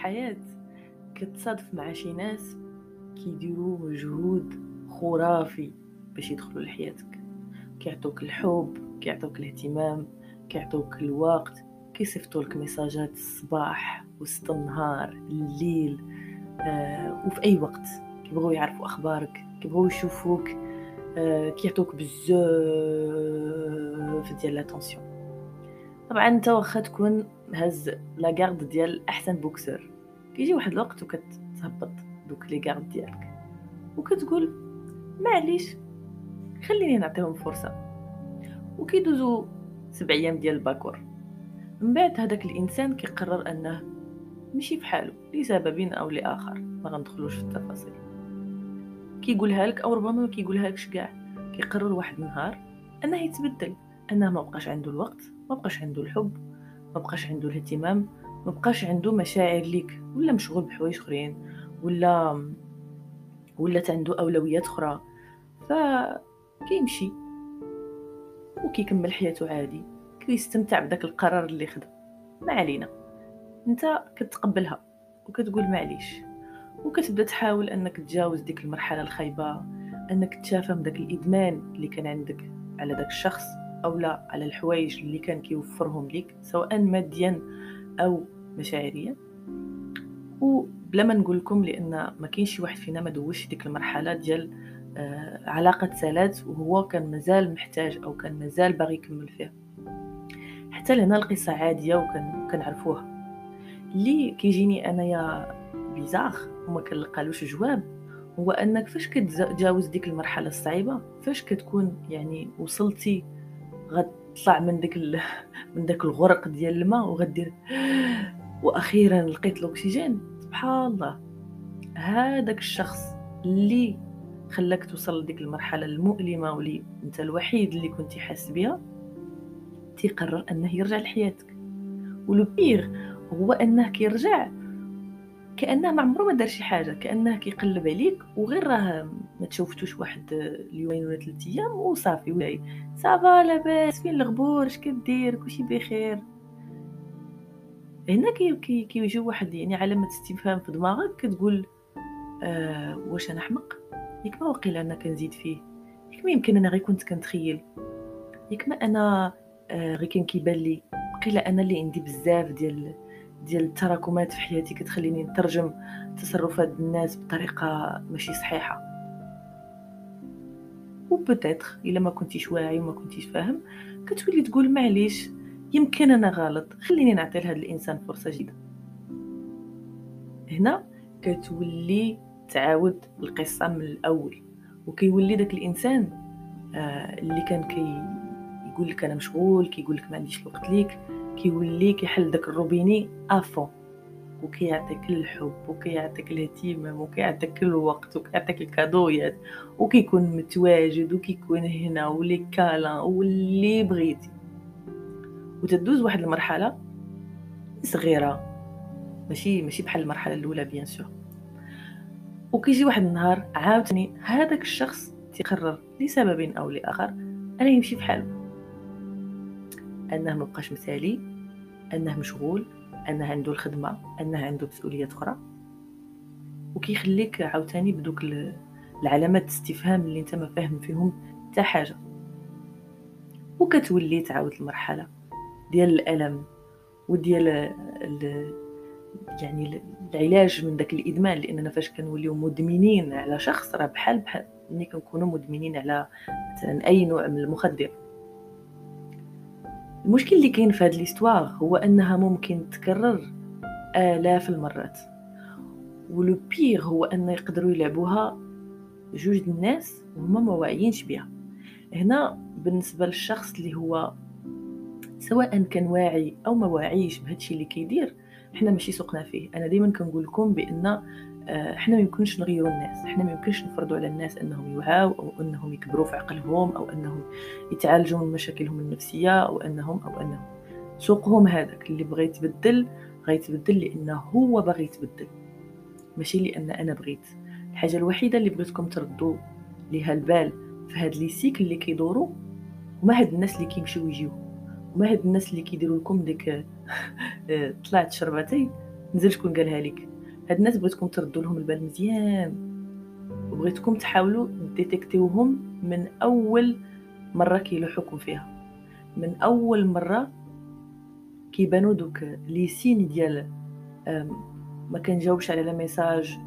الحياة. كتصادف مع شي ناس كيديروا مجهود خرافي باش يدخلوا لحياتك. كيعطوك الحب كيعطوك الاهتمام كيعطوك الوقت كيصيفطوا لك ميساجات الصباح وسط النهار الليل آه وفي أي وقت. كيبغوا يعرفوا أخبارك كيبغوا يشوفوك آه كيعطوك بزاف ديال لاتونسيون طبعا انت واخا تكون هاز la garde ديال أحسن boxeur كيجي واحد الوقت وكتهبط دوك les gardes ديالك وكتقول معليش خليني نعطيهم فرصة. وكيدوزو سبع أيام ديال الباكور. من بعد هذاك الإنسان كيقرر أنه مشي بحالو لسبب أو لآخر ما غندخلوش في التفاصيل. كيقولها لك أو ربما ما كيقولها لكش كاع كيقرر واحد النهار أنه يتبدل أنه ما بقاش عنده الوقت ما بقاش عنده الحب ما بقاش عنده الاهتمام ما بقاش عنده مشاعر ليك ولا مشغول بحوايج أخرين ولا ولا عنده أولويات أخرى فكيمشي وكيكمل حياته عادي كيستمتع بداك القرار اللي خدا ما علينا أنت كتقبلها وكتقول معليش وكتبدأ تحاول أنك تجاوز ديك المرحلة الخايبة أنك تشافى داك الإدمان اللي كان عندك على داك الشخص أو لا على الحوايج اللي كان كيوفرهم ليك سواء ماديا أو مشاعريا وبلا ما نقول لكم لأن ما كاينش شي واحد فينا ما دوش ديك المرحلة ديال آه علاقة سالات وهو كان مازال محتاج أو كان مازال باغي يكمل فيها. حتى لهنا القصة عاديه وكان كنعرفوها اللي كيجيني أنايا بيزاغ وما كنلقالوش جواب هو أنك فاش كتجاوز ديك المرحلة الصعيبة فاش كتكون يعني وصلتي غتطلع من ديك ال... من داك الغرق ديال الماء وغدير. وأخيرا لقيت الأكسجين. سبحان الله. هذاك الشخص اللي خلاك توصل لديك المرحلة المؤلمة واللي أنت الوحيد اللي كنتي حاس بها تيقرر أنه يرجع لحياتك. و le pire هو أنه كيرجع كأنه ما عمره ما دار شي حاجة كأنه كيقلب عليك وغير راه ما تشوفتوش واحد اليومين ولا ثلاث أيام وصافي ولاي ça va لاباس فين الغبور؟ اش كدير؟ كلشي بخير. هنا كي كي كيجيو واحد يعني علامة استفهام في دماغك كتقول آه واش أنا حمق ياك ما وقيل أنا كنزيد فيه. ياك ما يمكن أنا غير كنت كنتخيل. ياك ما أنا آه غير كان كيبان لي. قيل أنا اللي عندي بزاف ديال ديال التراكمات في حياتي كتخليني نترجم تصرفات الناس بطريقة ماشي صحيحة. وبوتيتر إلا ما كنتيش واعي وما كنتيش فاهم كتولي تقول معليش يمكن أنا غلط خليني نعطي لهذا الإنسان فرصة جديدة. هنا كتولي تعاود القصة من الأول وكيولي داك الإنسان آه اللي كان كي يقول لك أنا مشغول كيقول لك ما عنديش الوقت ليك كيولي كيحل داك الروبيني أفون وكيعطيك الحب وكيعطيك الاهتمام وكيعطيك الوقت وكيعطيك الكادويات وكيكون متواجد وكيكون هنا ولي كالان واللي بغيتي. وتدوز واحد المرحلة صغيرة ماشي ماشي بحال المرحلة الأولى بيان سور. وكيجي واحد النهار عاوتاني هذاك الشخص تيقرر لسبب أو لآخر انه يمشي بحاله أنه مبقاش مثالي أنه مشغول أنه عنده الخدمة أنه عنده مسؤوليات أخرى. وكيخليك عاوتاني بدوك العلامات الاستفهام اللي أنت ما فاهم فيهم حتى حاجة. وكتولي تعاود المرحلة ديال الألم وديال ال يعني العلاج من داك الإدمان لأننا فاش كنوليو مدمنين على شخص راه بحال بحال ملي كنكونوا مدمنين على مثلا أي نوع من المخدر. المشكل اللي كاين في هذه الاستوار هو أنها ممكن تكرر آلاف المرات. ولو بيغ هو أن يقدروا يلعبوها جوج الناس وهما ما واعيينش بها هنا بالنسبة للشخص اللي هو سواء كان واعي أو ما واعيش بهادشي اللي كيدير حنا ماشي سوقنا فيه. أنا دائما كنقول لكم بأن آه، حنا ما يمكنش نغيروا الناس. حنا ما يمكنش نفرضوا على الناس إنهم يوعوا أو إنهم يكبروا في عقلهم أو إنهم يتعالجوا من مشاكلهم النفسية أو انهم أو إنهم. سوقهم هذاك. اللي بغى يتبدل غيتبدل لأنه هو باغي يتبدل. ماشي لأن أنا بغيت. الحاجة الوحيدة اللي بغيتكم تردوا ليها البال في هاد لي سيكل اللي كيدوروا هما هاد الناس اللي كيمشيو يجيو. هما هاد الناس اللي كيديروا لكم ديك آه، طلعت شربتي نزل شكون قالها لك هاد الناس بغيتكم تردوا لهم البال مزيان. وبغيتكم تحاولوا ديتيكتيوهم من أول مرة كيلوحوكم فيها. من أول مرة كيبانوا دوك les signes ديال ما كنجاوبش على les messages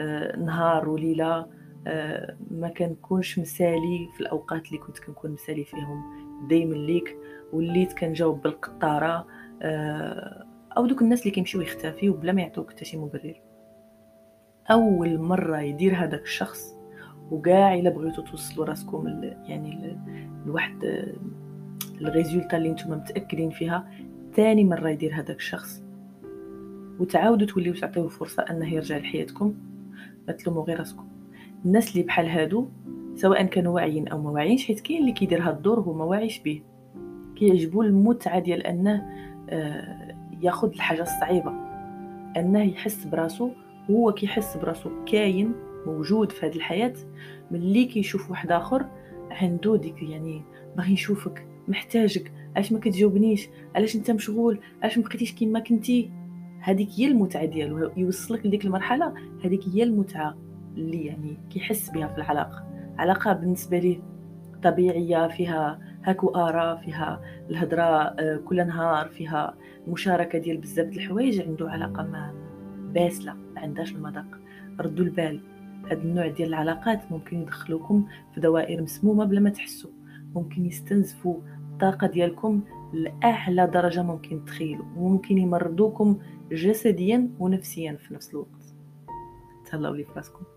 آه، نهار وليلة آه، ما كنكونش مسالي في الأوقات اللي كنت كنكون مسالي فيهم. دايما ليك وليت كنجاوب بالقطارة آه، أو دوك الناس اللي كيمشيو يختفيو بلا ما يعطوك حتى شي مبرر. أول مرة يدير هذاك الشخص وكاع الا بغيتو توصلوا راسكم يعني لواحد ال résultat اللي نتوما متأكدين فيها ثاني مرة يدير هذاك الشخص. وتعاودوا توليو تعطيوه فرصه أنه يرجع لحياتكم ما تلوموا غير راسكم. الناس اللي بحال هادو سواء كانوا واعيين أو ما واعيينش حيت كاين اللي كيدير هاد الدور هو ما واعيش به كيعجبو المتعة ديال أنه آه ياخذ الحاجة الصعيبة. أنه يحس براسو هو كيحس براسو كاين موجود في هذه الحياة ملي كيشوف واحد آخر عنده ديك يعني باغي يشوفك محتاجك علاش ما كتجاوبنيش؟ علاش انت مشغول؟ علاش ما بقيتيش كيما كنتي؟ هذيك هي المتعة ديالو يوصلك لديك المرحلة هذيك هي المتعة اللي يعني كيحس بها في العلاقة. علاقة بالنسبة ليه طبيعية فيها هاكو آراء فيها الهضرة آه، كل نهار فيها مشاركة ديال بزاف الحوايج عنده علاقة ما باسله ما عندهاش المذاق. ردوا البال. هذا النوع ديال العلاقات ممكن يدخلوكم في دوائر مسمومة بلا ما تحسوا. ممكن يستنزفوا الطاقة ديالكم لأعلى درجة ممكن تخيلوا. وممكن يمرضوكم جسديا ونفسيا في نفس الوقت. تهلاو لي فراسكم.